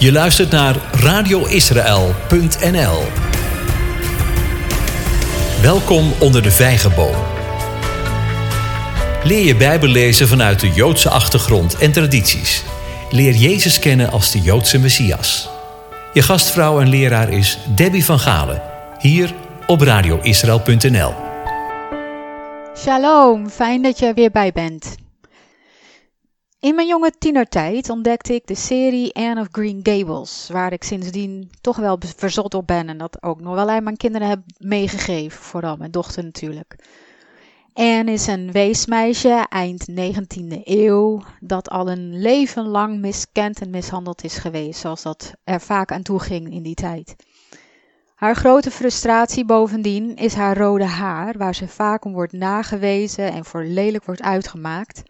Je luistert naar radioisrael.nl. Welkom onder de vijgenboom. Leer je Bijbel lezen vanuit de Joodse achtergrond en tradities. Leer Jezus kennen als de Joodse Messias. Je gastvrouw en leraar is Debbie van Galen, hier op radioisrael.nl. Shalom, fijn dat je er weer bij bent. In mijn jonge tienertijd ontdekte ik de serie Anne of Green Gables, waar ik sindsdien toch wel verzot op ben en dat ook nog wel aan mijn kinderen heb meegegeven, vooral mijn dochter natuurlijk. Anne is een weesmeisje eind 19e eeuw dat al een leven lang miskend en mishandeld is geweest, zoals dat er vaak aan toe ging in die tijd. Haar grote frustratie bovendien is haar rode haar, waar ze vaak om wordt nagewezen en voor lelijk wordt uitgemaakt.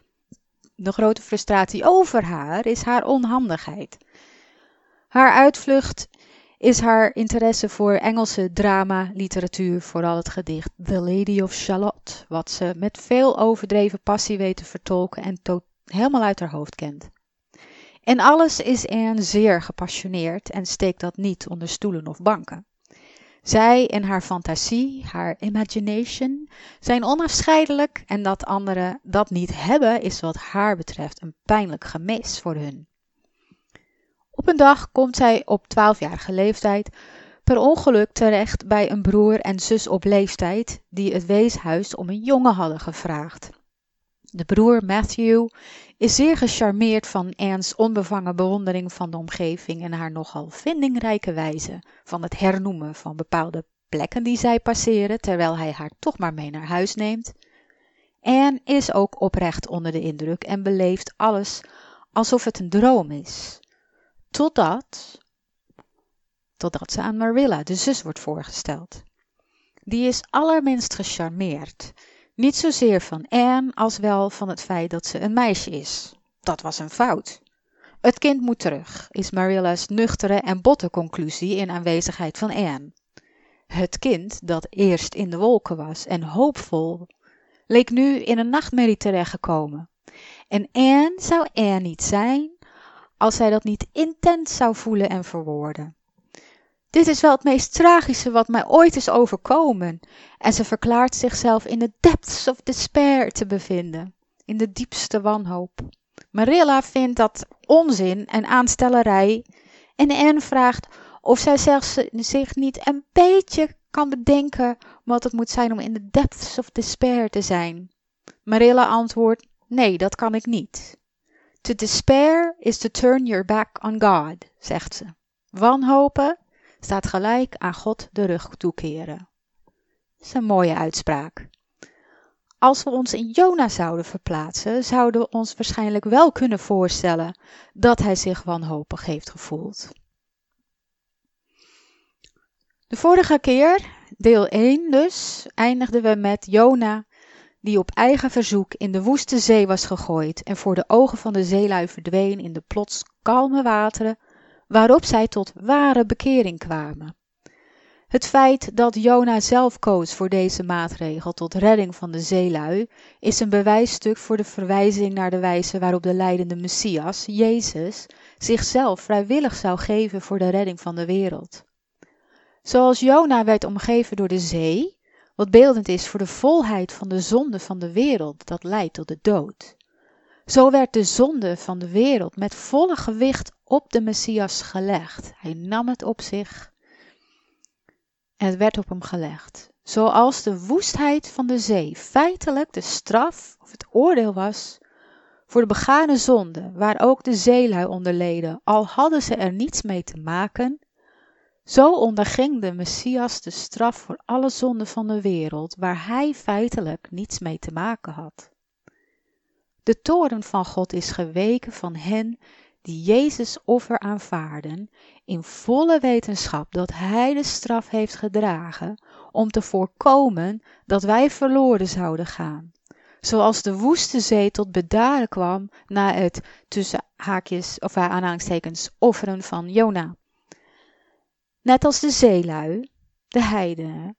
De grote frustratie over haar is haar onhandigheid. Haar uitvlucht is haar interesse voor Engelse drama-literatuur, vooral het gedicht The Lady of Shalott, wat ze met veel overdreven passie weet te vertolken en helemaal uit haar hoofd kent. En alles is Anne zeer gepassioneerd en steekt dat niet onder stoelen of banken. Zij en haar fantasie, haar imagination, zijn onafscheidelijk en dat anderen dat niet hebben is wat haar betreft een pijnlijk gemis voor hun. Op een dag komt zij op twaalfjarige leeftijd per ongeluk terecht bij een broer en zus op leeftijd die het weeshuis om een jongen hadden gevraagd. De broer Matthew is zeer gecharmeerd van Anne's onbevangen bewondering van de omgeving en haar nogal vindingrijke wijze van het hernoemen van bepaalde plekken die zij passeren, terwijl hij haar toch maar mee naar huis neemt. Anne is ook oprecht onder de indruk en beleeft alles alsof het een droom is. Totdat, totdat ze aan Marilla, de zus, wordt voorgesteld. Die is allerminst gecharmeerd niet zozeer van Anne als wel van het feit dat ze een meisje is. Dat was een fout. Het kind moet terug, is Marilla's nuchtere en botte conclusie in aanwezigheid van Anne. Het kind, dat eerst in de wolken was en hoopvol, leek nu in een nachtmerrie terechtgekomen. En Anne zou Anne niet zijn als zij dat niet intens zou voelen en verwoorden. Dit is wel het meest tragische wat mij ooit is overkomen. En ze verklaart zichzelf in de depths of despair te bevinden, in de diepste wanhoop. Marilla vindt dat onzin en aanstellerij en Anne vraagt of zij zelfs zich niet een beetje kan bedenken wat het moet zijn om in de depths of despair te zijn. Marilla antwoordt: Nee, dat kan ik niet. To despair is to turn your back on God, zegt ze. Wanhopen staat gelijk aan God de rug toekeren. Dat is een mooie uitspraak. Als we ons in Jona zouden verplaatsen, zouden we ons waarschijnlijk wel kunnen voorstellen dat hij zich wanhopig heeft gevoeld. De vorige keer, deel 1 dus, eindigden we met Jona die op eigen verzoek in de woeste zee was gegooid en voor de ogen van de zeelui verdween in de plots kalme wateren waarop zij tot ware bekering kwamen. Het feit dat Jona zelf koos voor deze maatregel tot redding van de zeelui is een bewijsstuk voor de verwijzing naar de wijze waarop de leidende Messias, Jezus, zichzelf vrijwillig zou geven voor de redding van de wereld. Zoals Jona werd omgeven door de zee, wat beeldend is voor de volheid van de zonde van de wereld dat leidt tot de dood. Zo werd de zonde van de wereld met volle gewicht op de Messias gelegd. Hij nam het op zich en het werd op hem gelegd. Zoals de woestheid van de zee feitelijk de straf of het oordeel was voor de begane zonde, waar ook de zeelui onder leden, al hadden ze er niets mee te maken, zo onderging de Messias de straf voor alle zonden van de wereld, waar hij feitelijk niets mee te maken had. De toren van God is geweken van hen die Jezus offer aanvaarden, in volle wetenschap dat Hij de straf heeft gedragen om te voorkomen dat wij verloren zouden gaan. Zoals de woeste zee tot bedaren kwam na het tussen haakjes of aanhalingstekens offeren van Jona. Net als de zeelui, de heidenen,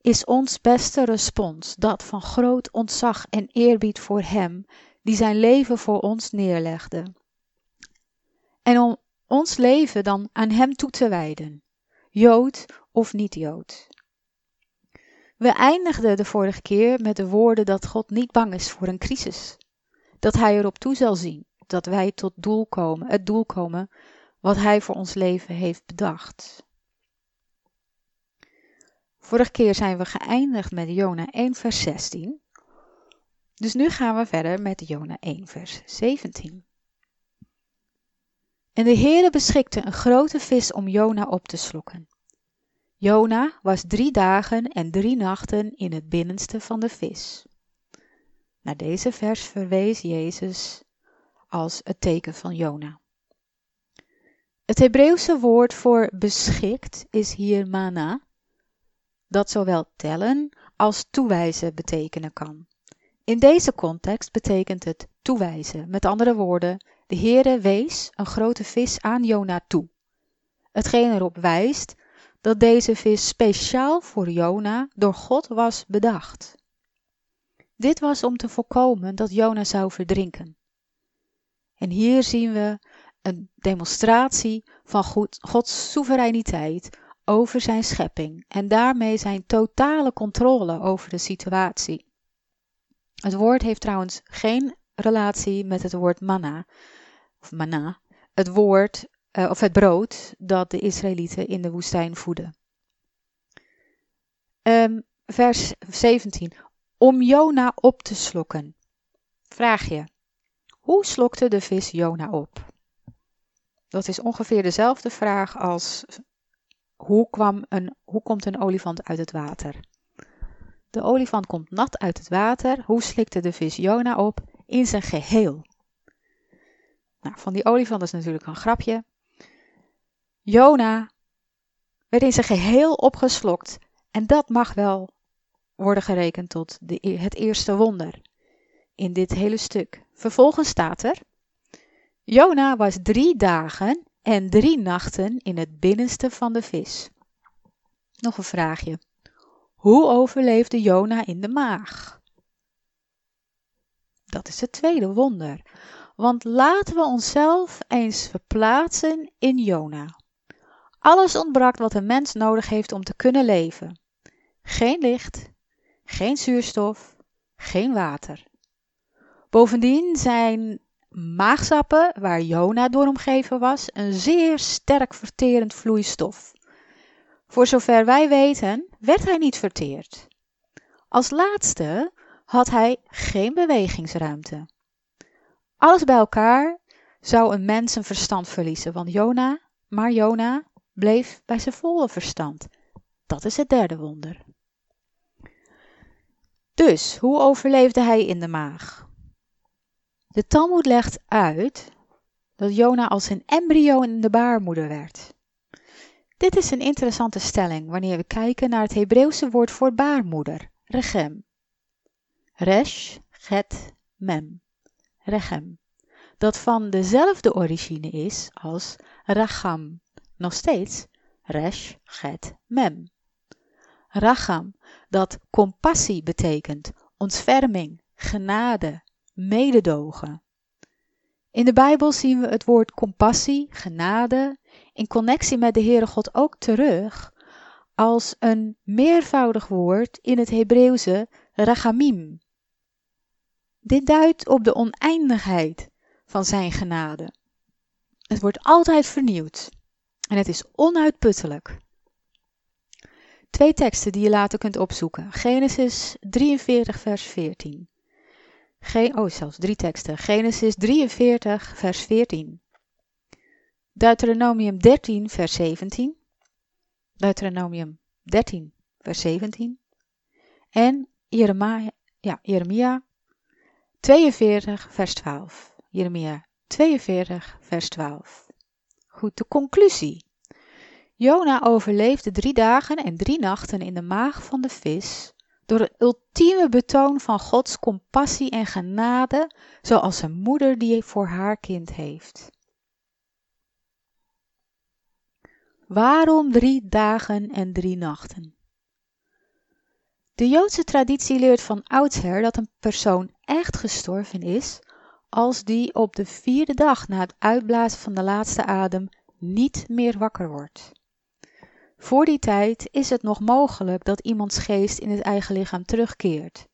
is ons beste respons dat van groot ontzag en eerbied voor Hem die zijn leven voor ons neerlegde. En om ons leven dan aan Hem toe te wijden, Jood of niet-Jood. We eindigden de vorige keer met de woorden dat God niet bang is voor een crisis. Dat Hij erop toe zal zien dat wij tot doel komen, het doel komen wat Hij voor ons leven heeft bedacht. Vorige keer zijn we geëindigd met Jona 1 vers 16. Dus nu gaan we verder met Jona 1 vers 17. En de Heere beschikte een grote vis om Jona op te slokken. Jona was drie dagen en drie nachten in het binnenste van de vis. Naar deze vers verwees Jezus als het teken van Jona. Het Hebreeuwse woord voor beschikt is hier mana, dat zowel tellen als toewijzen betekenen kan. In deze context betekent het toewijzen. Met andere woorden, de Heere wees een grote vis aan Jona toe. Hetgeen erop wijst dat deze vis speciaal voor Jona door God was bedacht. Dit was om te voorkomen dat Jona zou verdrinken. En hier zien we een demonstratie van Gods soevereiniteit over zijn schepping en daarmee zijn totale controle over de situatie. Het woord heeft trouwens geen relatie met het woord manna, of manna, het woord uh, of het brood dat de Israëlieten in de woestijn voeden. Um, vers 17. Om Jona op te slokken. Vraag je, hoe slokte de vis Jona op? Dat is ongeveer dezelfde vraag als hoe, kwam een, hoe komt een olifant uit het water? De olifant komt nat uit het water. Hoe slikte de vis Jona op? In zijn geheel. Nou, van die olifant is natuurlijk een grapje. Jona werd in zijn geheel opgeslokt. En dat mag wel worden gerekend tot de, e-, het eerste wonder in dit hele stuk. Vervolgens staat er: Jona was drie dagen en drie nachten in het binnenste van de vis. Nog een vraagje. Hoe overleefde Jona in de maag? Dat is het tweede wonder. Want laten we onszelf eens verplaatsen in Jona. Alles ontbrak wat een mens nodig heeft om te kunnen leven. Geen licht, geen zuurstof, geen water. Bovendien zijn maagzappen, waar Jona door omgeven was, een zeer sterk verterend vloeistof. Voor zover wij weten, werd hij niet verteerd. Als laatste had hij geen bewegingsruimte. Alles bij elkaar zou een mens zijn verstand verliezen, want Jona, maar Jona bleef bij zijn volle verstand. Dat is het derde wonder. Dus, hoe overleefde hij in de maag? De Talmud legt uit dat Jona als een embryo in de baarmoeder werd. Dit is een interessante stelling wanneer we kijken naar het Hebreeuwse woord voor baarmoeder, regem. Resh, get, mem. Regem. Dat van dezelfde origine is als racham. Nog steeds resh, get, mem. Racham, dat compassie betekent, ontferming, genade, mededogen. In de Bijbel zien we het woord compassie, genade, in connectie met de Heere God ook terug als een meervoudig woord in het Hebreeuwse rachamim. Dit duidt op de oneindigheid van zijn genade. Het wordt altijd vernieuwd en het is onuitputtelijk. Twee teksten die je later kunt opzoeken. Genesis 43 vers 14. Geen, oh, zelfs drie teksten. Genesis 43 vers 14. Deuteronomium 13, vers 17. Deuteronomium 13, vers 17. En Jeremia, ja, Jeremia 42, vers 12. Jeremia 42, vers 12. Goed, de conclusie. Jona overleefde drie dagen en drie nachten in de maag van de vis door het ultieme betoon van Gods compassie en genade, zoals een moeder die voor haar kind heeft. Waarom drie dagen en drie nachten? De Joodse traditie leert van oudsher dat een persoon echt gestorven is als die op de vierde dag na het uitblazen van de laatste adem niet meer wakker wordt. Voor die tijd is het nog mogelijk dat iemands geest in het eigen lichaam terugkeert.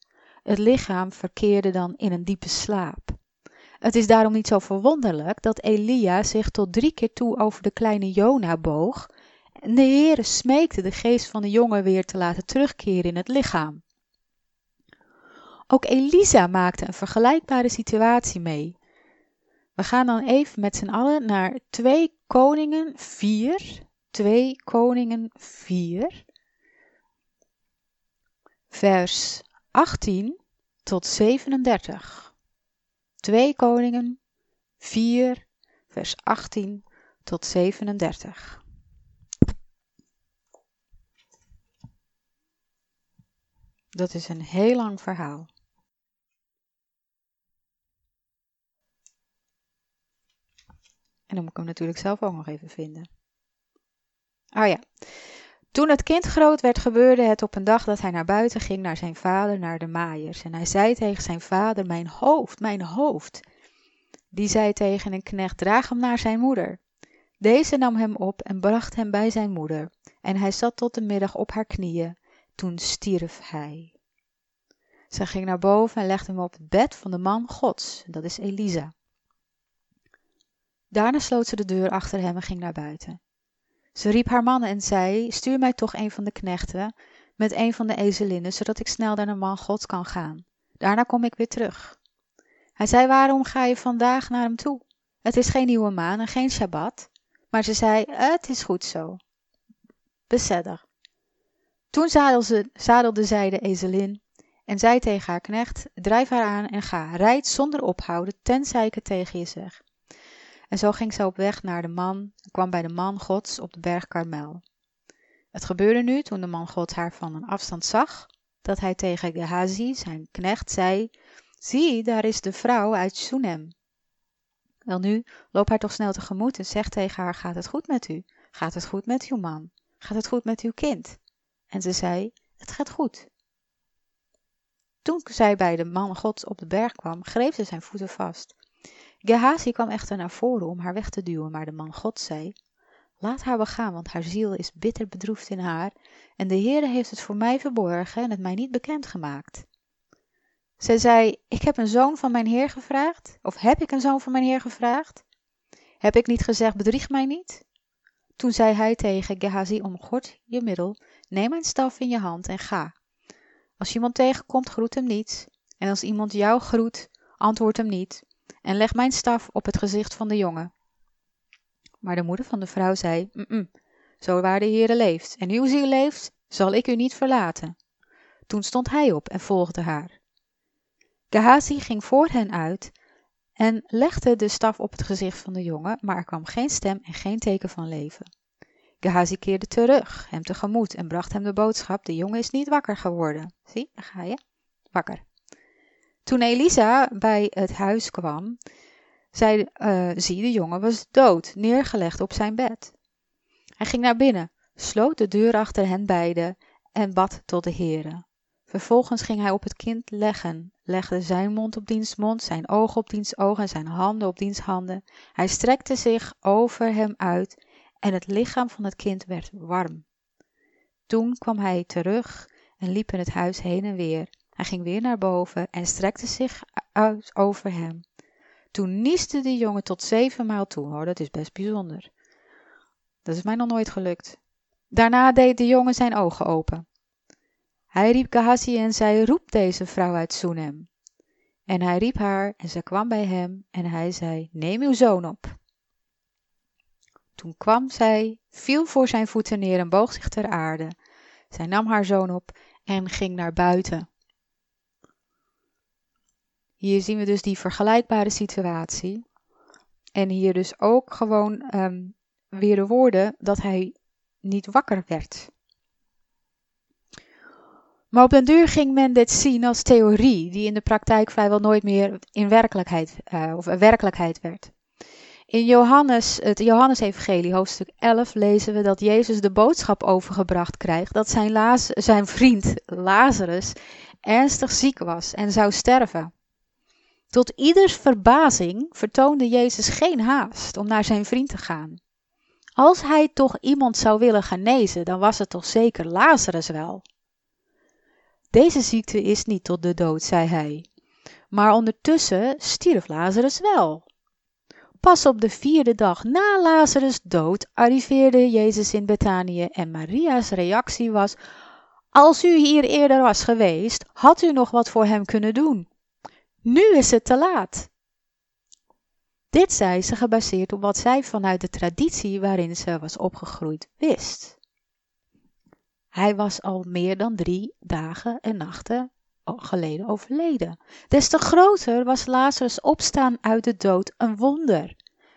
Het lichaam verkeerde dan in een diepe slaap. Het is daarom niet zo verwonderlijk dat Elia zich tot drie keer toe over de kleine Jona boog en de Heere smeekte de geest van de jongen weer te laten terugkeren in het lichaam. Ook Elisa maakte een vergelijkbare situatie mee. We gaan dan even met z'n allen naar 2 Koningen 4, 2 Koningen 4, vers 18 tot 37. 2 Koningen 4, vers 18 tot 37. Dat is een heel lang verhaal. En dan moet ik hem natuurlijk zelf ook nog even vinden. Oh ja. Toen het kind groot werd, gebeurde het op een dag dat hij naar buiten ging naar zijn vader, naar de maaiers. En hij zei tegen zijn vader: Mijn hoofd, mijn hoofd. Die zei tegen een knecht: Draag hem naar zijn moeder. Deze nam hem op en bracht hem bij zijn moeder. En hij zat tot de middag op haar knieën. Toen stierf hij. Zij ging naar boven en legde hem op het bed van de man Gods, dat is Elisa. Daarna sloot ze de deur achter hem en ging naar buiten. Ze riep haar mannen en zei: Stuur mij toch een van de knechten met een van de ezelinnen, zodat ik snel naar de man Gods kan gaan. Daarna kom ik weer terug. Hij zei: Waarom ga je vandaag naar hem toe? Het is geen nieuwe maan en geen Shabbat. Maar ze zei: Het is goed zo. Besedder. Toen zadelde zij de ezelin en zei tegen haar knecht: Drijf haar aan en ga, rijd zonder ophouden, tenzij ik het tegen je zeg. En zo ging zij op weg naar de man en kwam bij de man Gods op de berg Karmel. Het gebeurde nu, toen de man Gods haar van een afstand zag, dat hij tegen Gehazi, zijn knecht, zei: Zie, daar is de vrouw uit Sunem. Welnu, loop haar toch snel tegemoet en zeg tegen haar: Gaat het goed met u? Gaat het goed met uw man? Gaat het goed met uw kind? En ze zei: Het gaat goed. Toen zij bij de man Gods op de berg kwam, greep ze zijn voeten vast. Gehazi kwam echter naar voren om haar weg te duwen, maar de man God zei: Laat haar begaan, want haar ziel is bitter bedroefd in haar, en de Heere heeft het voor mij verborgen en het mij niet bekend gemaakt. Zij zei: Ik heb een zoon van mijn Heer gevraagd, of heb ik een zoon van mijn Heer gevraagd? Heb ik niet gezegd: Bedrieg mij niet? Toen zei hij tegen Gehazi: Omgord je middel, neem mijn staf in je hand en ga. Als iemand tegenkomt, groet hem niet, en als iemand jou groet, antwoord hem niet en leg mijn staf op het gezicht van de jongen. Maar de moeder van de vrouw zei, zo waar de Heere leeft en uw ziel leeft, zal ik u niet verlaten. Toen stond hij op en volgde haar. Gehazi ging voor hen uit en legde de staf op het gezicht van de jongen, maar er kwam geen stem en geen teken van leven. Gehazi keerde terug, hem tegemoet en bracht hem de boodschap, de jongen is niet wakker geworden. Zie, daar ga je, wakker. Toen Elisa bij het huis kwam, zei uh, zie, de jongen was dood, neergelegd op zijn bed. Hij ging naar binnen, sloot de deur achter hen beiden en bad tot de Heere. Vervolgens ging hij op het kind leggen, legde zijn mond op diens mond, zijn ogen op diens ogen en zijn handen op diens handen. Hij strekte zich over hem uit en het lichaam van het kind werd warm. Toen kwam hij terug en liep in het huis heen en weer. Hij ging weer naar boven en strekte zich uit over hem. Toen nieste de jongen tot zevenmaal toe, hoor, dat is best bijzonder. Dat is mij nog nooit gelukt. Daarna deed de jongen zijn ogen open. Hij riep Gehazi en zei, roep deze vrouw uit Soenem. En hij riep haar en ze kwam bij hem en hij zei, neem uw zoon op. Toen kwam zij, viel voor zijn voeten neer en boog zich ter aarde. Zij nam haar zoon op en ging naar buiten. Hier zien we dus die vergelijkbare situatie. En hier dus ook gewoon um, weer de woorden dat hij niet wakker werd. Maar op den duur ging men dit zien als theorie, die in de praktijk vrijwel nooit meer in werkelijkheid, uh, of werkelijkheid werd. In Johannes, het Johannesevangelie, hoofdstuk 11, lezen we dat Jezus de boodschap overgebracht krijgt dat zijn, Laz zijn vriend Lazarus ernstig ziek was en zou sterven. Tot ieders verbazing vertoonde Jezus geen haast om naar zijn vriend te gaan. Als hij toch iemand zou willen genezen, dan was het toch zeker Lazarus wel. Deze ziekte is niet tot de dood, zei hij. Maar ondertussen stierf Lazarus wel. Pas op de vierde dag na Lazarus' dood arriveerde Jezus in Betanië en Maria's reactie was: Als u hier eerder was geweest, had u nog wat voor hem kunnen doen. Nu is het te laat. Dit zei ze gebaseerd op wat zij vanuit de traditie waarin ze was opgegroeid wist. Hij was al meer dan drie dagen en nachten geleden overleden. Des te groter was Lazarus opstaan uit de dood een wonder.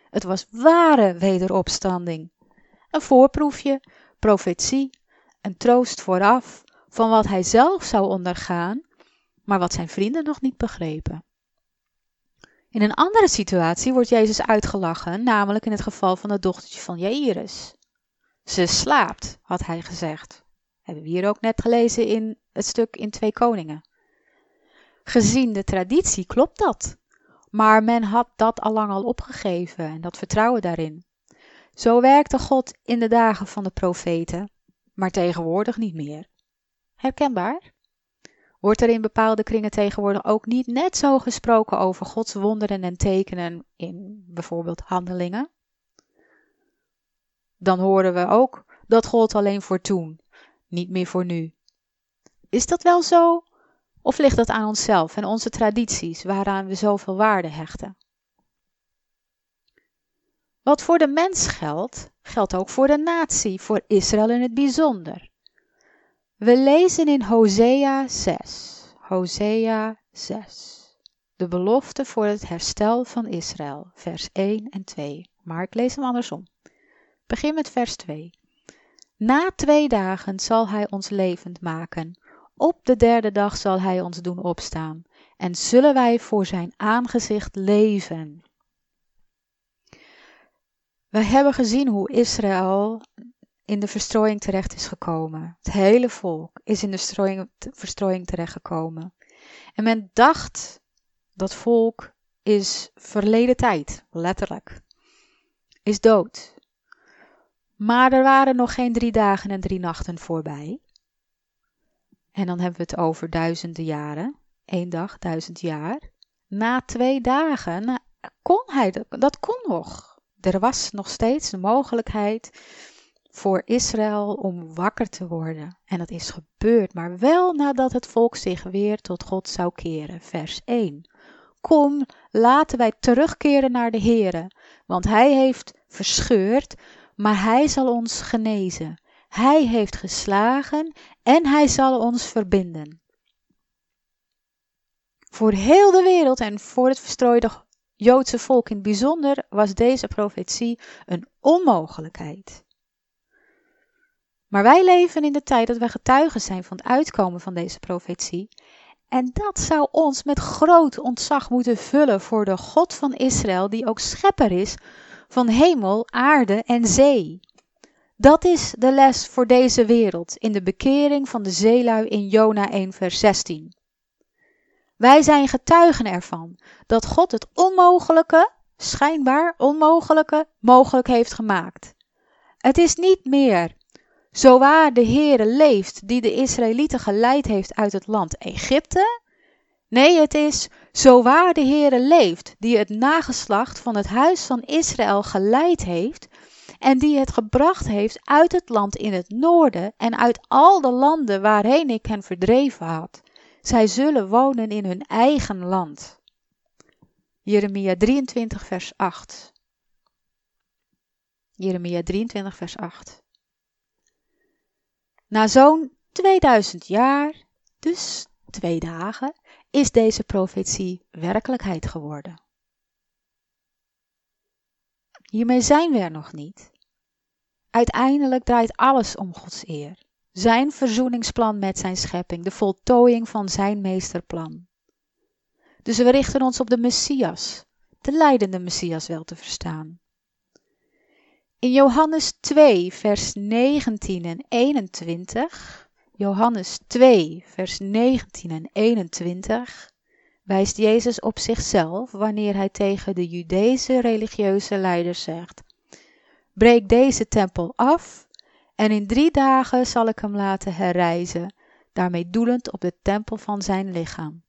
Het was ware wederopstanding. Een voorproefje, profetie, een troost vooraf van wat hij zelf zou ondergaan, maar wat zijn vrienden nog niet begrepen. In een andere situatie wordt Jezus uitgelachen, namelijk in het geval van het dochtertje van Jairus. Ze slaapt, had hij gezegd. Hebben we hier ook net gelezen in het stuk in Twee Koningen. Gezien de traditie klopt dat. Maar men had dat allang al opgegeven en dat vertrouwen daarin. Zo werkte God in de dagen van de profeten, maar tegenwoordig niet meer. Herkenbaar? Wordt er in bepaalde kringen tegenwoordig ook niet net zo gesproken over Gods wonderen en tekenen in bijvoorbeeld handelingen? Dan horen we ook dat God alleen voor toen, niet meer voor nu. Is dat wel zo? Of ligt dat aan onszelf en onze tradities waaraan we zoveel waarde hechten? Wat voor de mens geldt, geldt ook voor de natie, voor Israël in het bijzonder. We lezen in Hosea 6. Hosea 6. De belofte voor het herstel van Israël, vers 1 en 2. Maar ik lees hem andersom. Begin met vers 2. Na twee dagen zal hij ons levend maken. Op de derde dag zal hij ons doen opstaan. En zullen wij voor zijn aangezicht leven. We hebben gezien hoe Israël in de verstrooiing terecht is gekomen. Het hele volk is in de verstrooiing terechtgekomen. En men dacht dat volk is verleden tijd, letterlijk. Is dood. Maar er waren nog geen drie dagen en drie nachten voorbij. En dan hebben we het over duizenden jaren. Eén dag, duizend jaar. Na twee dagen kon hij, dat kon nog. Er was nog steeds de mogelijkheid voor Israël om wakker te worden. En dat is gebeurd, maar wel nadat het volk zich weer tot God zou keren. Vers 1. Kom, laten wij terugkeren naar de Heere, want Hij heeft verscheurd, maar Hij zal ons genezen. Hij heeft geslagen en Hij zal ons verbinden. Voor heel de wereld en voor het verstrooide Joodse volk in het bijzonder was deze profetie een onmogelijkheid. Maar wij leven in de tijd dat wij getuigen zijn van het uitkomen van deze profetie. En dat zou ons met groot ontzag moeten vullen voor de God van Israël, die ook schepper is van hemel, aarde en zee. Dat is de les voor deze wereld in de bekering van de zeelui in Jona 1 vers 16. Wij zijn getuigen ervan dat God het onmogelijke, schijnbaar onmogelijke, mogelijk heeft gemaakt. Het is niet meer zo waar de Heere leeft die de Israëlieten geleid heeft uit het land Egypte. Nee, het is zo waar de Heere leeft die het nageslacht van het huis van Israël geleid heeft en die het gebracht heeft uit het land in het noorden en uit al de landen waarheen ik hen verdreven had. Zij zullen wonen in hun eigen land. Jeremia 23 vers 8. Jeremia 23 vers 8. Na zo'n 2000 jaar, dus twee dagen, is deze profetie werkelijkheid geworden. Hiermee zijn we er nog niet. Uiteindelijk draait alles om Gods eer. Zijn verzoeningsplan met zijn schepping, de voltooiing van zijn meesterplan. Dus we richten ons op de Messias, de leidende Messias wel te verstaan. In Johannes 2, vers 19 en 21, Johannes 2, vers 19 en 21, wijst Jezus op zichzelf wanneer hij tegen de Judese religieuze leiders zegt: breek deze tempel af en in drie dagen zal ik hem laten herrijzen, daarmee doelend op de tempel van zijn lichaam.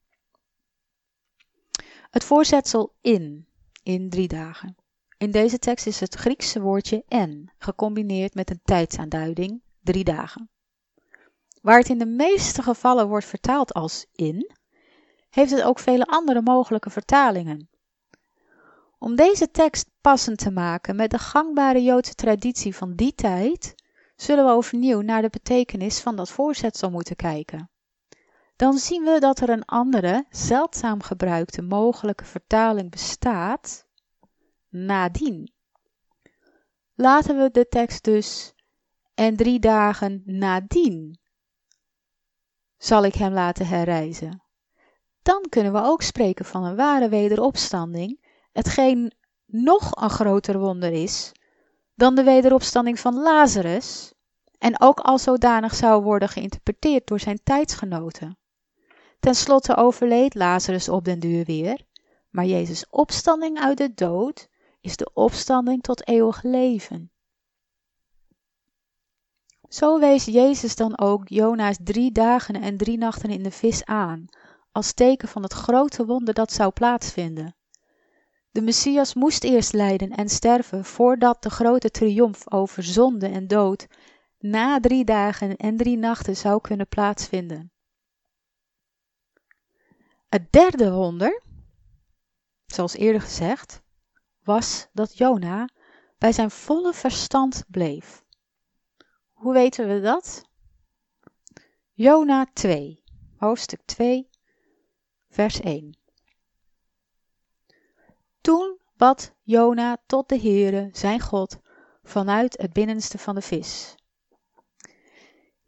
Het voorzetsel in, in drie dagen. In deze tekst is het Griekse woordje en, gecombineerd met een tijdsaanduiding, drie dagen. Waar het in de meeste gevallen wordt vertaald als in, heeft het ook vele andere mogelijke vertalingen. Om deze tekst passend te maken met de gangbare Joodse traditie van die tijd, zullen we overnieuw naar de betekenis van dat voorzetsel moeten kijken. Dan zien we dat er een andere, zeldzaam gebruikte mogelijke vertaling bestaat, nadien. Laten we de tekst dus en drie dagen nadien zal ik hem laten herreizen. Dan kunnen we ook spreken van een ware wederopstanding, hetgeen nog een groter wonder is dan de wederopstanding van Lazarus en ook als zodanig zou worden geïnterpreteerd door zijn tijdsgenoten. Ten slotte overleed Lazarus op den duur weer, maar Jezus' opstanding uit de dood is de opstanding tot eeuwig leven. Zo wees Jezus dan ook Jona's drie dagen en drie nachten in de vis aan, als teken van het grote wonder dat zou plaatsvinden. De Messias moest eerst lijden en sterven voordat de grote triomf over zonde en dood na drie dagen en drie nachten zou kunnen plaatsvinden. Het derde wonder, zoals eerder gezegd, was dat Jona bij zijn volle verstand bleef. Hoe weten we dat? Jona 2, hoofdstuk 2, vers 1. Toen bad Jona tot de Heere, zijn God, vanuit het binnenste van de vis.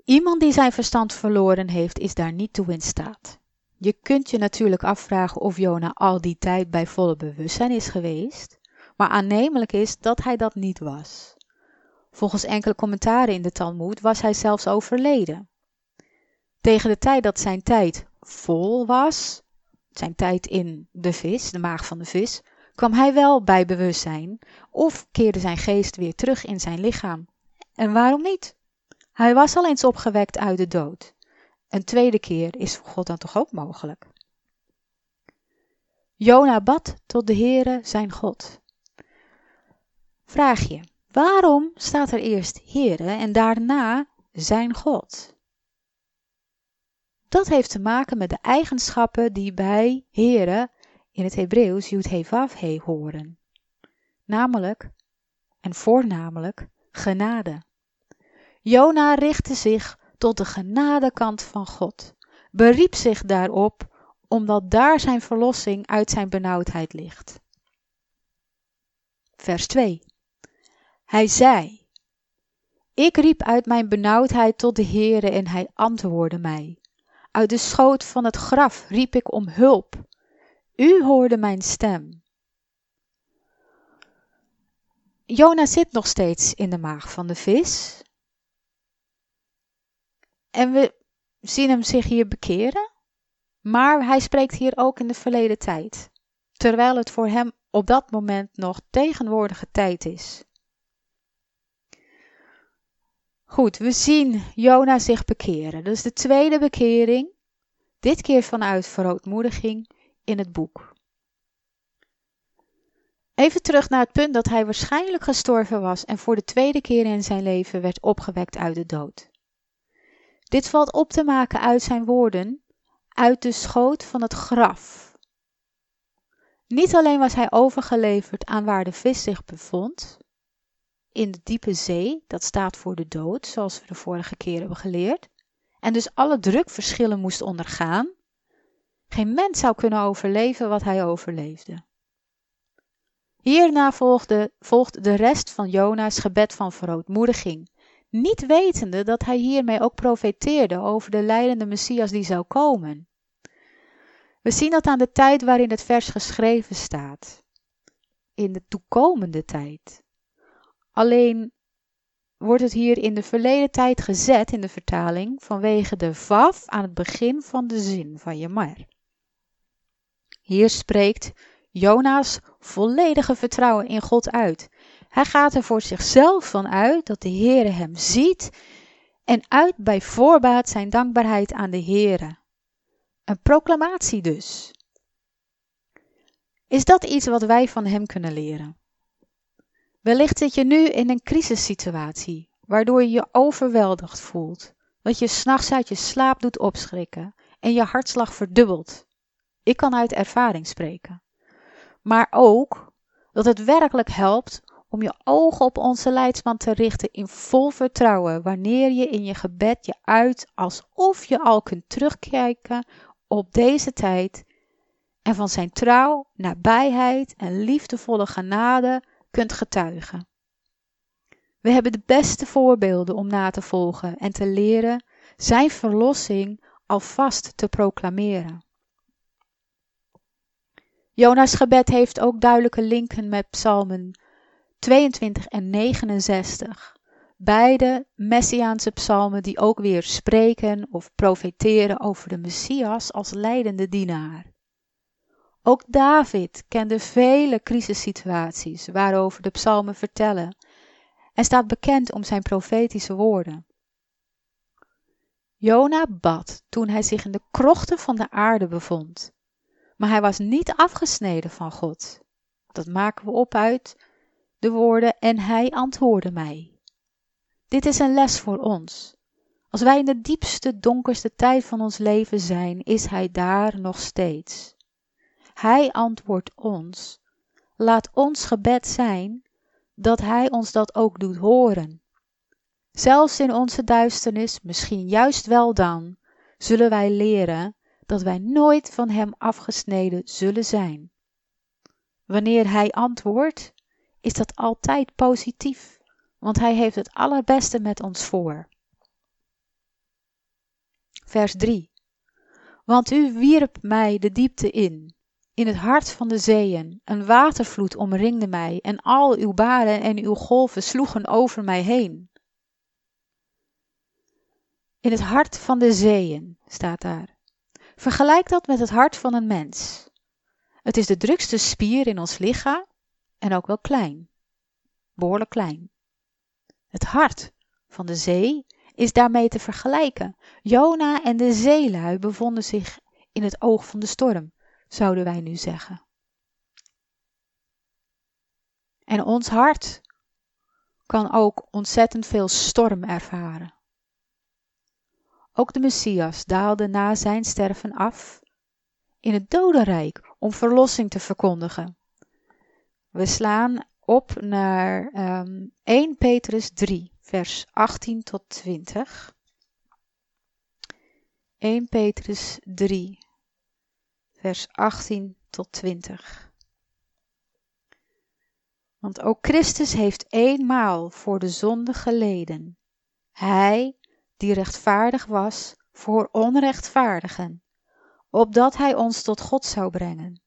Iemand die zijn verstand verloren heeft, is daar niet toe in staat. Je kunt je natuurlijk afvragen of Jona al die tijd bij volle bewustzijn is geweest, maar aannemelijk is dat hij dat niet was. Volgens enkele commentaren in de Talmud was hij zelfs overleden. Tegen de tijd dat zijn tijd vol was, zijn tijd in de vis, de maag van de vis, kwam hij wel bij bewustzijn of keerde zijn geest weer terug in zijn lichaam. En waarom niet? Hij was al eens opgewekt uit de dood. Een tweede keer is voor God dan toch ook mogelijk? Jona bad tot de Heere zijn God. Vraag je, waarom staat er eerst Heere en daarna zijn God? Dat heeft te maken met de eigenschappen die bij Heere in het Hebreeuws Yud He Vav He horen. Namelijk, en voornamelijk, genade. Jona richtte zich tot de genadekant van God, beriep zich daarop, omdat daar zijn verlossing uit zijn benauwdheid ligt. Vers 2 Hij zei, ik riep uit mijn benauwdheid tot de Heere en hij antwoordde mij. Uit de schoot van het graf riep ik om hulp. U hoorde mijn stem. Jona zit nog steeds in de maag van de vis. En we zien hem zich hier bekeren. Maar hij spreekt hier ook in de verleden tijd. Terwijl het voor hem op dat moment nog tegenwoordige tijd is. Goed, we zien Jona zich bekeren. Dat is de tweede bekering. Dit keer vanuit verootmoediging in het boek. Even terug naar het punt dat hij waarschijnlijk gestorven was en voor de tweede keer in zijn leven werd opgewekt uit de dood. Dit valt op te maken uit zijn woorden, uit de schoot van het graf. Niet alleen was hij overgeleverd aan waar de vis zich bevond, in de diepe zee, dat staat voor de dood, zoals we de vorige keer hebben geleerd, en dus alle drukverschillen moest ondergaan. Geen mens zou kunnen overleven wat hij overleefde. Hierna volgde, volgt de rest van Jona's gebed van verootmoediging, niet wetende dat hij hiermee ook profeteerde over de leidende Messias die zou komen. We zien dat aan de tijd waarin het vers geschreven staat. In de toekomende tijd. Alleen wordt het hier in de verleden tijd gezet in de vertaling vanwege de vaf aan het begin van de zin van Jamar. Hier spreekt Jona's volledige vertrouwen in God uit Hij gaat er voor zichzelf van uit dat de Heere hem ziet en uit bij voorbaat zijn dankbaarheid aan de Heere. Een proclamatie dus. Is dat iets wat wij van hem kunnen leren? Wellicht zit je nu in een crisissituatie, waardoor je je overweldigd voelt, wat je s'nachts uit je slaap doet opschrikken en je hartslag verdubbelt. Ik kan uit ervaring spreken. Maar ook dat het werkelijk helpt om je ogen op onze leidsman te richten in vol vertrouwen wanneer je in je gebed je uit alsof je al kunt terugkijken op deze tijd en van zijn trouw, nabijheid en liefdevolle genade kunt getuigen. We hebben de beste voorbeelden om na te volgen en te leren zijn verlossing alvast te proclameren. Jona's gebed heeft ook duidelijke linken met psalmen 22 en 69. Beide messiaanse psalmen die ook weer spreken of profeteren over de Messias als leidende dienaar. Ook David kende vele crisissituaties waarover de psalmen vertellen en staat bekend om zijn profetische woorden. Jona bad toen hij zich in de krochten van de aarde bevond, maar hij was niet afgesneden van God. Dat maken we op uit de woorden en hij antwoordde mij. Dit is een les voor ons. Als wij in de diepste, donkerste tijd van ons leven zijn, is hij daar nog steeds. Hij antwoordt ons. Laat ons gebed zijn dat Hij ons dat ook doet horen. Zelfs in onze duisternis, misschien juist wel dan, zullen wij leren dat wij nooit van Hem afgesneden zullen zijn. Wanneer Hij antwoordt, is dat altijd positief, want Hij heeft het allerbeste met ons voor. Vers 3 Want u wierp mij de diepte in, in het hart van de zeeën. Een watervloed omringde mij en al uw baren en uw golven sloegen over mij heen. In het hart van de zeeën staat daar. Vergelijk dat met het hart van een mens. Het is de drukste spier in ons lichaam en ook wel klein. Behoorlijk klein. Het hart van de zee is daarmee te vergelijken. Jona en de zeelui bevonden zich in het oog van de storm zouden wij nu zeggen. En ons hart kan ook ontzettend veel storm ervaren. Ook de Messias daalde na zijn sterven af in het dodenrijk om verlossing te verkondigen. We slaan op naar um, ehm, 1 Petrus 3, vers 18 tot 20. 1 Petrus 3, vers 18 tot 20. Want ook Christus heeft eenmaal voor de zonde geleden. Hij, die rechtvaardig was, voor onrechtvaardigen, opdat hij ons tot God zou brengen.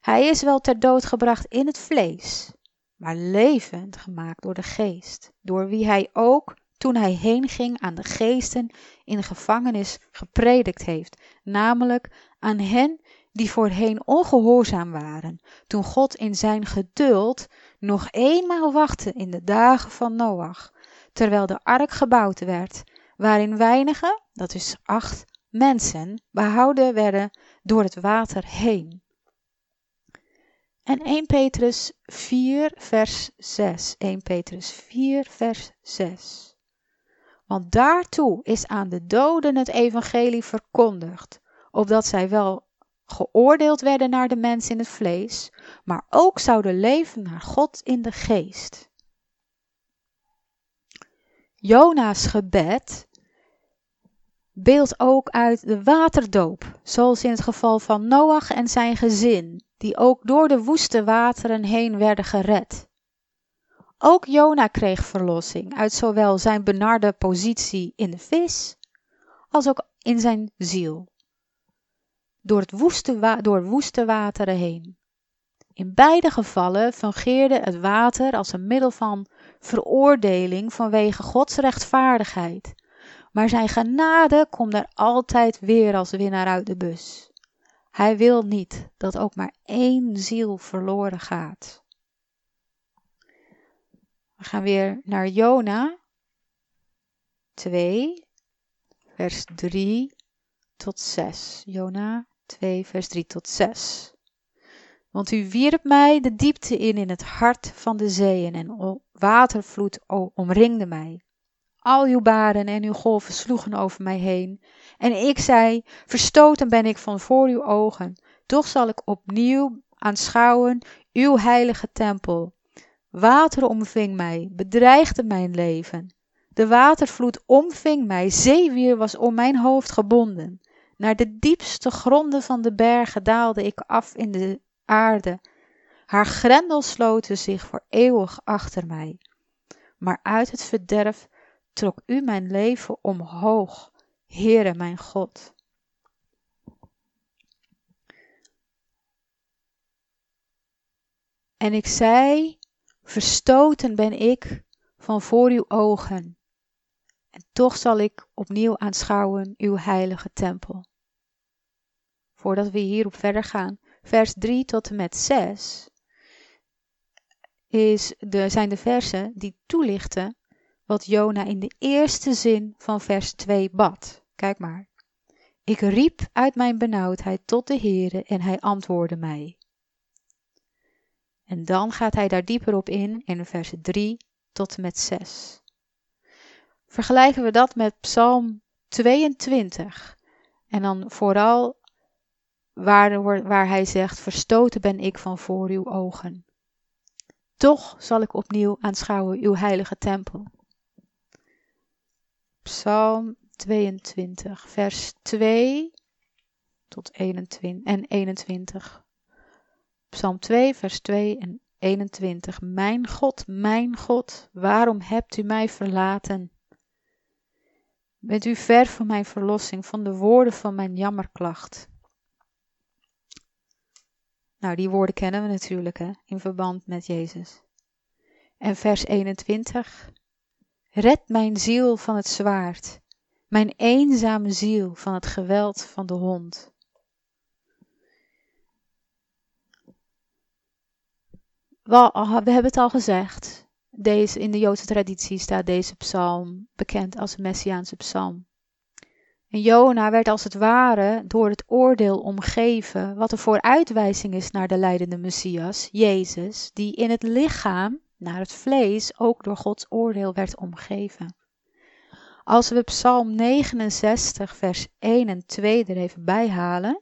Hij is wel ter dood gebracht in het vlees, maar levend gemaakt door de geest, door wie hij ook, toen hij heen ging aan de geesten in de gevangenis, gepredikt heeft, namelijk aan hen die voorheen ongehoorzaam waren, toen God in zijn geduld nog eenmaal wachtte in de dagen van Noach, terwijl de ark gebouwd werd, waarin weinige, dat is acht mensen, behouden werden door het water heen. En 1 Petrus 4, vers 6. 1 Petrus 4, vers 6. Want daartoe is aan de doden het evangelie verkondigd, opdat zij wel geoordeeld werden naar de mens in het vlees, maar ook zouden leven naar God in de geest. Jona's gebed beeldt ook uit de waterdoop, zoals in het geval van Noach en zijn gezin, die ook door de woeste wateren heen werden gered. Ook Jona kreeg verlossing uit zowel zijn benarde positie in de vis als ook in zijn ziel door, het woeste door woeste wateren heen. In beide gevallen fungeerde het water als een middel van veroordeling vanwege Gods rechtvaardigheid. Maar zijn genade komt er altijd weer als winnaar uit de bus. Hij wil niet dat ook maar één ziel verloren gaat. We gaan weer naar Jona 2, vers 3 tot 6. Jona 2, vers 3 tot 6. Want u wierp mij de diepte in in het hart van de zeeën en watervloed omringde mij. Al uw baren en uw golven sloegen over mij heen. En ik zei, verstoten ben ik van voor uw ogen. Toch zal ik opnieuw aanschouwen uw heilige tempel. Water omving mij, bedreigde mijn leven. De watervloed omving mij, zeewier was om mijn hoofd gebonden. Naar de diepste gronden van de bergen daalde ik af in de aarde. Haar grendels sloten zich voor eeuwig achter mij. Maar uit het verderf trok u mijn leven omhoog, Heere mijn God. En ik zei, verstoten ben ik van voor uw ogen. En toch zal ik opnieuw aanschouwen uw heilige tempel. Voordat we hierop verder gaan, vers 3 tot en met 6 is de, zijn de versen die toelichten wat Jona in de eerste zin van vers 2 bad. Kijk maar. Ik riep uit mijn benauwdheid tot de Heere en hij antwoordde mij. En dan gaat hij daar dieper op in in vers 3 tot en met 6. Vergelijken we dat met Psalm 22 en dan vooral waar, waar hij zegt: Verstoten ben ik van voor uw ogen. Toch zal ik opnieuw aanschouwen uw heilige tempel. Psalm 22, vers 2 tot 21 en 21. Psalm 2, vers 2 en 21. Mijn God, mijn God, waarom hebt u mij verlaten? Bent u ver van mijn verlossing, van de woorden van mijn jammerklacht? Nou, die woorden kennen we natuurlijk hè, in verband met Jezus. En vers 21. Red mijn ziel van het zwaard, mijn eenzame ziel van het geweld van de hond. We hebben het al gezegd. Deze, in de Joodse traditie staat deze psalm bekend als een Messiaanse psalm. En Jona werd als het ware door het oordeel omgeven, wat een vooruitwijzing is naar de leidende Messias, Jezus, die in het lichaam, naar het vlees, ook door Gods oordeel werd omgeven. Als we Psalm 69, vers 1 en 2 er even bij halen,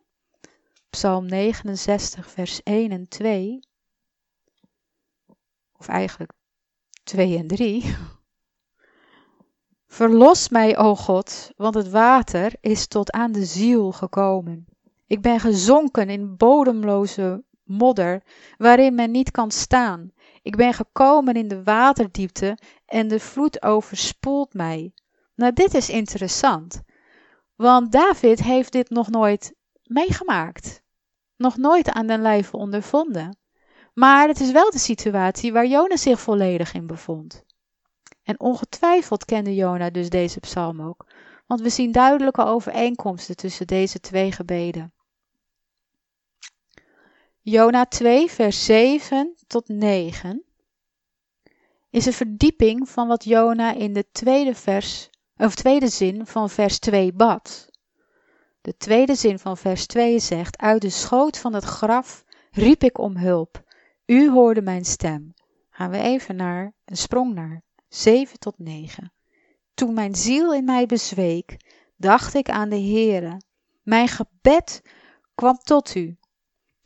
Psalm 69, vers 1 en 2, of eigenlijk 2 en 3. Verlos mij, o God, want het water is tot aan de ziel gekomen. Ik ben gezonken in bodemloze modder, waarin men niet kan staan. Ik ben gekomen in de waterdiepte en de vloed overspoelt mij. Nou, dit is interessant, want David heeft dit nog nooit meegemaakt. Nog nooit aan den lijve ondervonden. Maar het is wel de situatie waar Jonas zich volledig in bevond. En ongetwijfeld kende Jona dus deze psalm ook, want we zien duidelijke overeenkomsten tussen deze twee gebeden. Jona 2, vers 7 tot 9 is een verdieping van wat Jona in de tweede, vers, of tweede zin van vers 2 bad. De tweede zin van vers 2 zegt: Uit de schoot van het graf riep ik om hulp. U hoorde mijn stem. Gaan we even naar een sprong naar 7 tot 9. Toen mijn ziel in mij bezweek, dacht ik aan de Heere. Mijn gebed kwam tot u,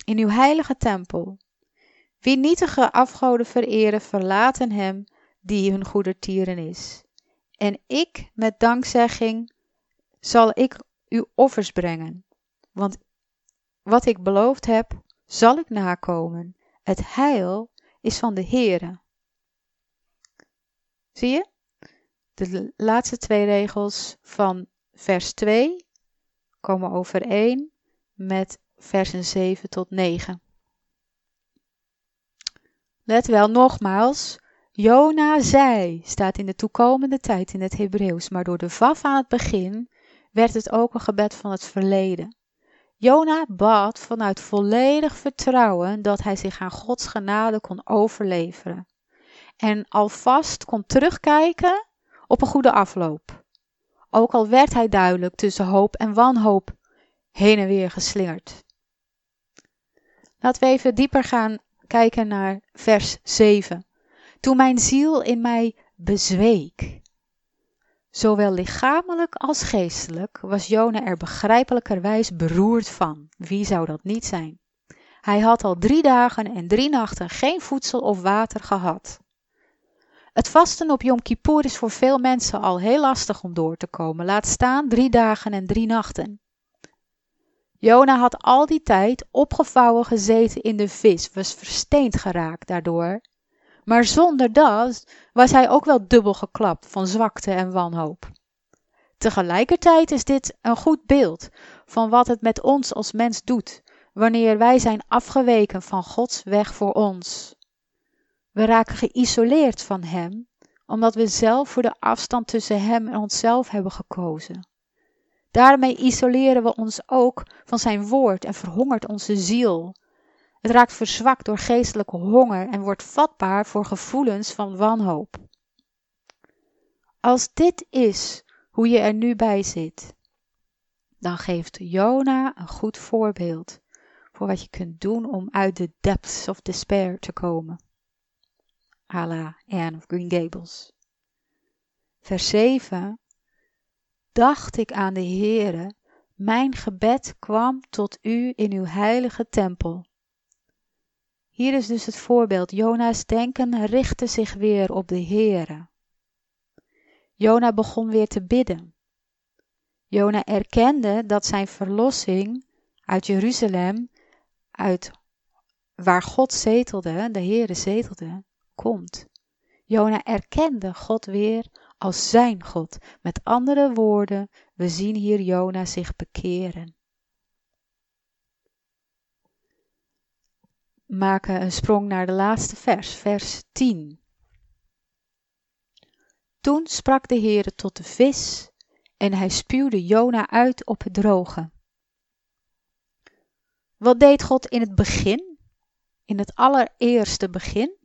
in uw heilige tempel. Wie nietige afgoden vereren, verlaten hem die hun goedertieren is. En ik, met dankzegging, zal ik uw offers brengen. Want wat ik beloofd heb, zal ik nakomen. Het heil is van de Heere. Zie je? De laatste twee regels van vers 2 komen overeen met versen 7 tot 9. Let wel nogmaals, Jona zei, staat in de toekomende tijd in het Hebreeuws, maar door de vaf aan het begin werd het ook een gebed van het verleden. Jona bad vanuit volledig vertrouwen dat hij zich aan Gods genade kon overleveren. en alvast kon terugkijken op een goede afloop. Ook al werd hij duidelijk tussen hoop en wanhoop heen en weer geslingerd. Laten we even dieper gaan kijken naar vers 7. Toen mijn ziel in mij bezweek. Zowel lichamelijk als geestelijk was Jona er begrijpelijkerwijs beroerd van. Wie zou dat niet zijn? Hij had al drie dagen en drie nachten geen voedsel of water gehad. Het vasten op Yom Kippur is voor veel mensen al heel lastig om door te komen, laat staan drie dagen en drie nachten. Jona had al die tijd opgevouwen gezeten in de vis, was versteend geraakt daardoor. Maar zonder dat was hij ook wel dubbel geklapt van zwakte en wanhoop. Tegelijkertijd is dit een goed beeld van wat het met ons als mens doet wanneer wij zijn afgeweken van Gods weg voor ons. We raken geïsoleerd van Hem, omdat we zelf voor de afstand tussen Hem en onszelf hebben gekozen. Daarmee isoleren we ons ook van Zijn woord en verhongert onze ziel. Het raakt verzwakt door geestelijke honger en wordt vatbaar voor gevoelens van wanhoop. Als dit is hoe je er nu bij zit, dan geeft Jona een goed voorbeeld voor wat je kunt doen om uit de depths of despair te komen. A la Anne of Green Gables. Vers 7. Dacht ik aan de Heere, mijn gebed kwam tot u in uw heilige tempel. Hier is dus het voorbeeld. Jona's denken richtte zich weer op de Heere. Jona begon weer te bidden. Jona erkende dat zijn verlossing uit Jeruzalem uit waar God zetelde, de Heere zetelde, komt. Jona erkende God weer als zijn God. Met andere woorden, we zien hier Jona zich bekeren. Maken een sprong naar de laatste vers, vers 10. Toen sprak de Heere tot de vis en hij spuwde Jona uit op het droge. Wat deed God in het begin? In het allereerste begin?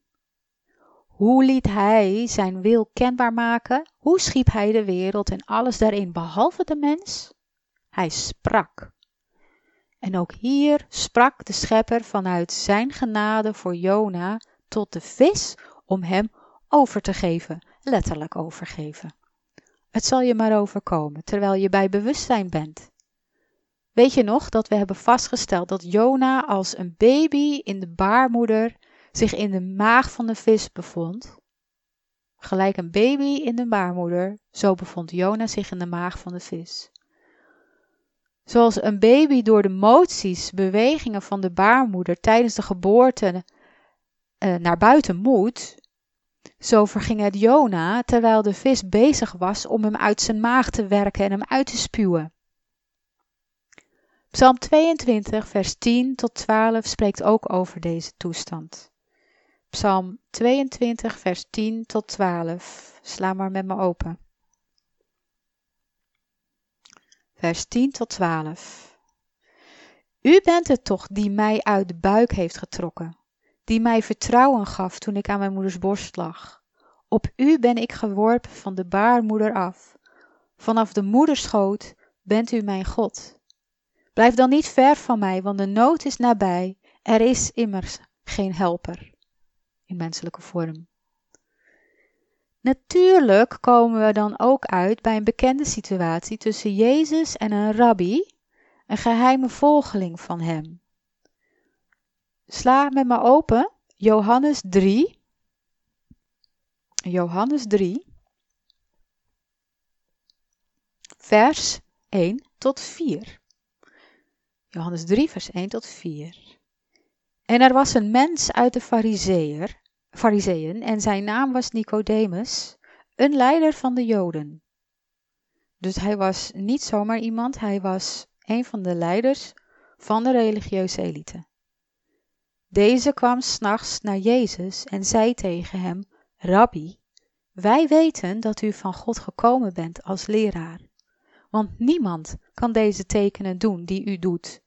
Hoe liet Hij zijn wil kenbaar maken? Hoe schiep Hij de wereld en alles daarin behalve de mens? Hij sprak. En ook hier sprak de schepper vanuit zijn genade voor Jona tot de vis om hem over te geven, letterlijk overgeven. Het zal je maar overkomen terwijl je bij bewustzijn bent. Weet je nog dat we hebben vastgesteld dat Jona als een baby in de baarmoeder zich in de maag van de vis bevond? Gelijk een baby in de baarmoeder, zo bevond Jona zich in de maag van de vis. Zoals een baby door de moties, bewegingen van de baarmoeder tijdens de geboorte uh, naar buiten moet, zo verging het Jona terwijl de vis bezig was om hem uit zijn maag te werken en hem uit te spuwen. Psalm 22, vers 10 tot 12 spreekt ook over deze toestand. Psalm 22, vers 10 tot 12. Sla maar met me open. Vers 10 tot 12. U bent het toch die mij uit de buik heeft getrokken, die mij vertrouwen gaf toen ik aan mijn moeders borst lag. Op u ben ik geworpen van de baarmoeder af. Vanaf de moederschoot bent u mijn God. Blijf dan niet ver van mij, want de nood is nabij. Er is immers geen helper in menselijke vorm. Natuurlijk komen we dan ook uit bij een bekende situatie tussen Jezus en een rabbi, een geheime volgeling van hem. Sla met me open Johannes 3. Johannes 3, vers 1 tot 4. Johannes 3, vers 1 tot 4. En er was een mens uit de Fariseeën en zijn naam was Nicodemus, een leider van de Joden. Dus hij was niet zomaar iemand, hij was een van de leiders van de religieuze elite. Deze kwam s'nachts naar Jezus en zei tegen hem: Rabbi, wij weten dat u van God gekomen bent als leraar. Want niemand kan deze tekenen doen die u doet,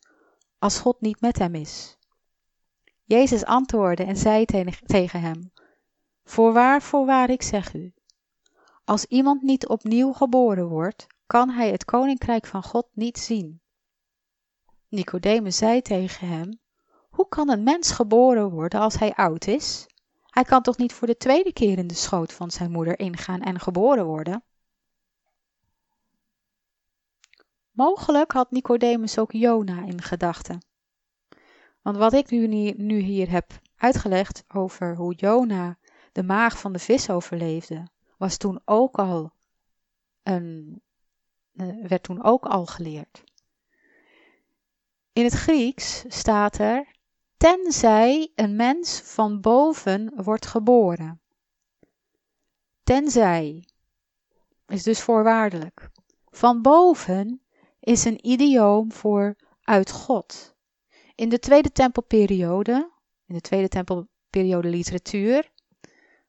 als God niet met hem is. Jezus antwoordde en zei tegen hem: Voorwaar, voorwaar, ik zeg u. Als iemand niet opnieuw geboren wordt, kan hij het koninkrijk van God niet zien. Nicodemus zei tegen hem: Hoe kan een mens geboren worden als hij oud is? Hij kan toch niet voor de tweede keer in de schoot van zijn moeder ingaan en geboren worden? Mogelijk had Nicodemus ook Jona in gedachten. Want wat ik nu, nu hier heb uitgelegd over hoe Jona de maag van de vis overleefde, was toen ook al een, eh, werd toen ook al geleerd. In het Grieks staat er tenzij een mens van boven wordt geboren. Tenzij is dus voorwaardelijk. Van boven is een idioom voor uit God. In de Tweede Tempelperiode, in de Tweede Tempelperiode literatuur,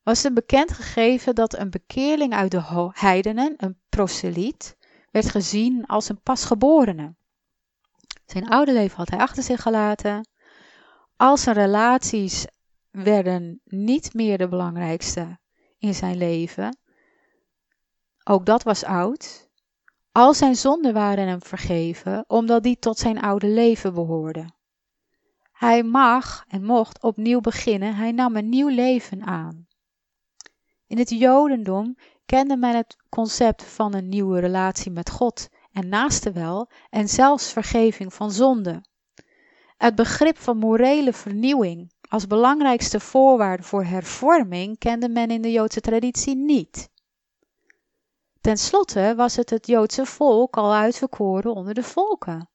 was het bekend gegeven dat een bekeerling uit de heidenen, een proseliet, werd gezien als een pasgeborene. Zijn oude leven had hij achter zich gelaten. Al zijn relaties werden niet meer de belangrijkste in zijn leven. Ook dat was oud. Al zijn zonden waren hem vergeven, omdat die tot zijn oude leven behoorden. Hij mag en mocht opnieuw beginnen, hij nam een nieuw leven aan. In het Jodendom kende men het concept van een nieuwe relatie met God en naaste wel en zelfs vergeving van zonde. Het begrip van morele vernieuwing als belangrijkste voorwaarde voor hervorming kende men in de Joodse traditie niet. Ten slotte was het het Joodse volk al uitverkoren onder de volken.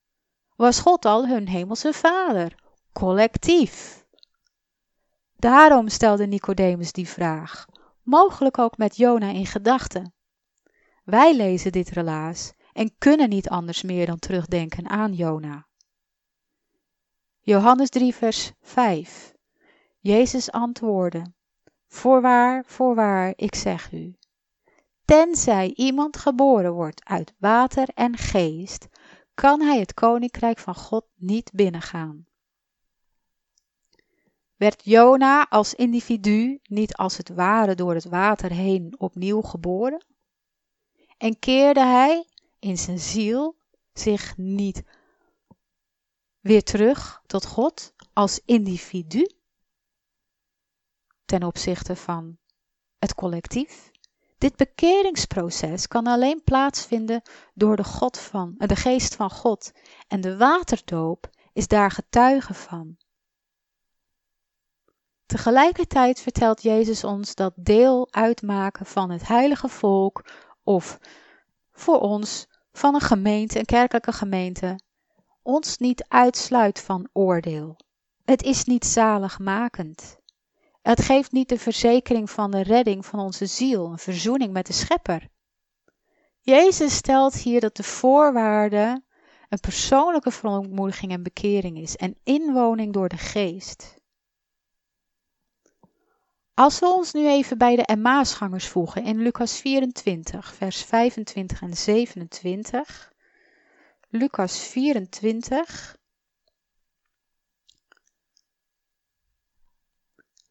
Was God al hun hemelse vader, collectief. Daarom stelde Nicodemus die vraag, mogelijk ook met Jona in gedachten. Wij lezen dit relaas en kunnen niet anders meer dan terugdenken aan Jona. Johannes 3, vers 5. Jezus antwoordde: Voorwaar, voorwaar, ik zeg u. Tenzij iemand geboren wordt uit water en geest, kan hij het koninkrijk van God niet binnengaan. Werd Jona als individu niet als het ware door het water heen opnieuw geboren? En keerde hij in zijn ziel zich niet weer terug tot God als individu ten opzichte van het collectief? Dit bekeringsproces kan alleen plaatsvinden door de, God van, de geest van God en de waterdoop is daar getuige van. Tegelijkertijd vertelt Jezus ons dat deel uitmaken van het heilige volk of voor ons van een gemeente, een kerkelijke gemeente, ons niet uitsluit van oordeel. Het is niet zaligmakend. Het geeft niet de verzekering van de redding van onze ziel, een verzoening met de Schepper. Jezus stelt hier dat de voorwaarde een persoonlijke verontmoediging en bekering is en inwoning door de geest. Als we ons nu even bij de Emmausgangers voegen in Lucas 24, vers 25 en 27. Lucas 24,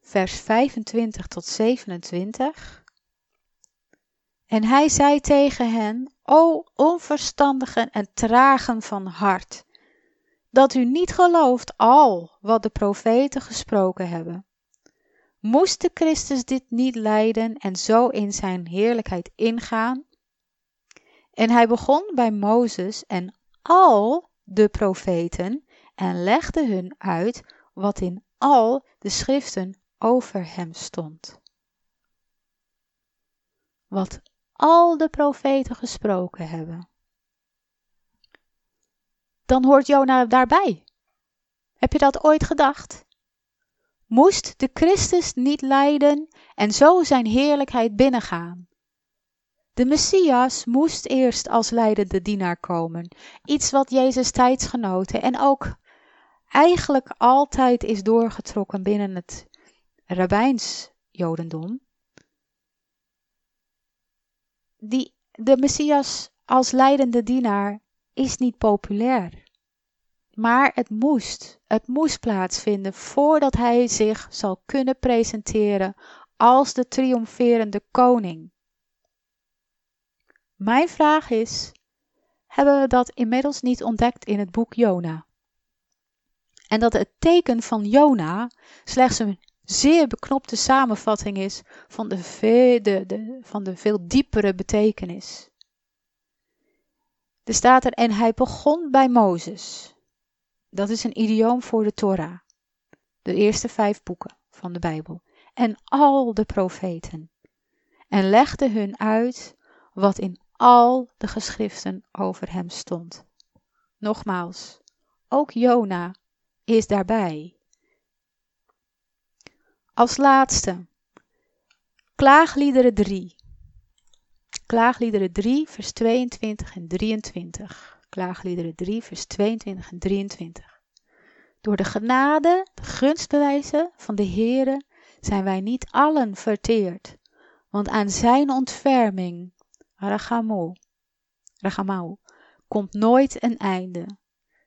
vers 25 tot 27. En hij zei tegen hen: O onverstandigen en tragen van hart, dat u niet gelooft al wat de profeten gesproken hebben. Moest de Christus dit niet lijden en zo in zijn heerlijkheid ingaan? En hij begon bij Mozes en al de profeten en legde hun uit wat in al de schriften over hem stond. Wat al de profeten gesproken hebben. Dan hoort Jona daarbij. Heb je dat ooit gedacht? Moest de Christus niet lijden en zo zijn heerlijkheid binnengaan. De Messias moest eerst als leidende dienaar komen, iets wat Jezus tijdsgenoten en ook eigenlijk altijd is doorgetrokken binnen het rabbijns Jodendom. Die, de Messias als leidende dienaar is niet populair. Maar het moest, het moest plaatsvinden voordat hij zich zal kunnen presenteren als de triomferende koning. Mijn vraag is: hebben we dat inmiddels niet ontdekt in het boek Jona? En dat het teken van Jona slechts een zeer beknopte samenvatting is van de, de, van de veel diepere betekenis. Er staat er, en hij begon bij Mozes. Dat is een idioom voor de Torah, de eerste vijf boeken van de Bijbel, en al de profeten, en legde hun uit wat in al de geschriften over hem stond. Nogmaals, ook Jona is daarbij. Als laatste, Klaagliederen 3. Klaagliederen 3, vers 22 en 23. Klaagliederen 3, vers 22 en 23. Door de genade, de gunstbewijzen van de Heere zijn wij niet allen verteerd, want aan zijn ontferming, Rachamau, komt nooit een einde.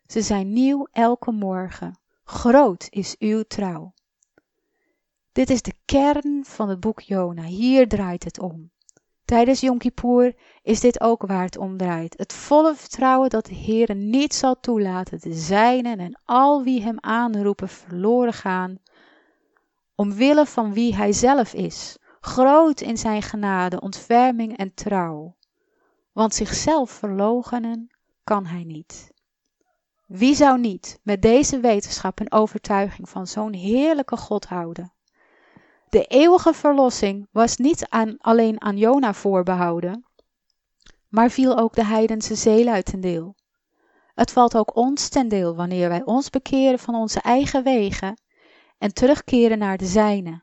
Ze zijn nieuw elke morgen. Groot is uw trouw. Dit is de kern van het boek Jona. Hier draait het om. Tijdens Yom Kippur is dit ook waar het om draait. Het volle vertrouwen dat de Heer niet zal toelaten de zijnen en al wie hem aanroepen verloren gaan, omwille van wie hij zelf is, groot in zijn genade, ontferming en trouw. Want zichzelf verloochenen kan hij niet. Wie zou niet met deze wetenschap en overtuiging van zo'n heerlijke God houden? De eeuwige verlossing was niet aan, alleen aan Jona voorbehouden, maar viel ook de heidense zeeluid ten deel. Het valt ook ons ten deel wanneer wij ons bekeren van onze eigen wegen en terugkeren naar de zijne,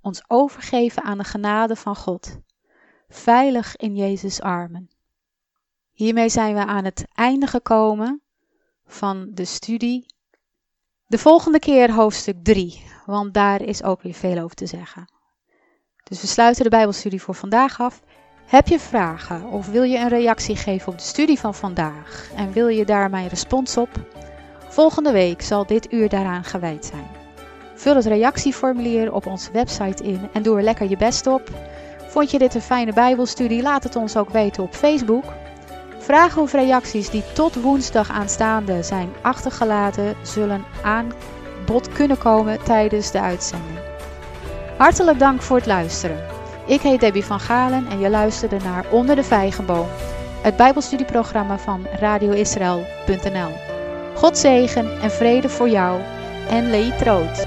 ons overgeven aan de genade van God, veilig in Jezus' armen. Hiermee zijn we aan het einde gekomen van de studie. De volgende keer hoofdstuk 3, want daar is ook weer veel over te zeggen. Dus we sluiten de Bijbelstudie voor vandaag af. Heb je vragen of wil je een reactie geven op de studie van vandaag en wil je daar mijn respons op? Volgende week zal dit uur daaraan gewijd zijn. Vul het reactieformulier op onze website in en doe er lekker je best op. Vond je dit een fijne Bijbelstudie? Laat het ons ook weten op Facebook. Vragen of reacties die tot woensdag aanstaande zijn achtergelaten, zullen aan bod kunnen komen tijdens de uitzending. Hartelijk dank voor het luisteren. Ik heet Debbie van Galen en je luisterde naar Onder de Vijgenboom, het Bijbelstudieprogramma van radioisrael.nl. God zegen en vrede voor jou en leed rood.